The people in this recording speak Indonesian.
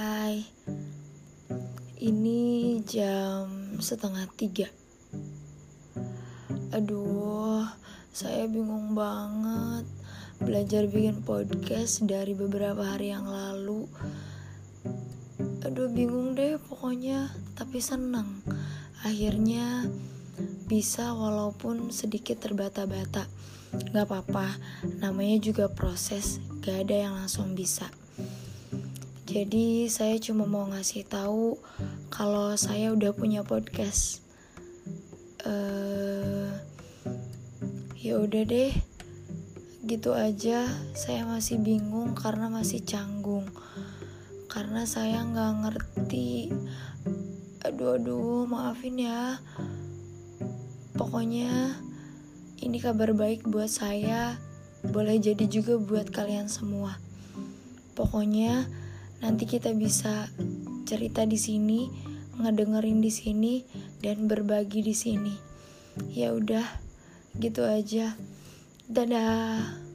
Hai. Ini jam setengah tiga. Aduh Saya bingung banget. Belajar bikin podcast dari beberapa hari yang lalu. Aduh bingung deh pokoknya Tapi seneng. Akhirnya bisa walaupun sedikit terbata-bata. Gak apa-apa, namanya juga proses, gak ada yang langsung bisa. Jadi saya cuma mau ngasih tahu kalau saya udah punya podcast. Uh, ya udah deh, gitu aja. Saya masih bingung karena masih canggung, karena saya nggak ngerti. Aduh aduh, maafin ya. Pokoknya ini kabar baik buat saya, boleh jadi juga buat kalian semua. Pokoknya Nanti kita bisa cerita di sini, ngedengerin di sini, dan berbagi di sini. Ya udah, gitu aja. Dadah.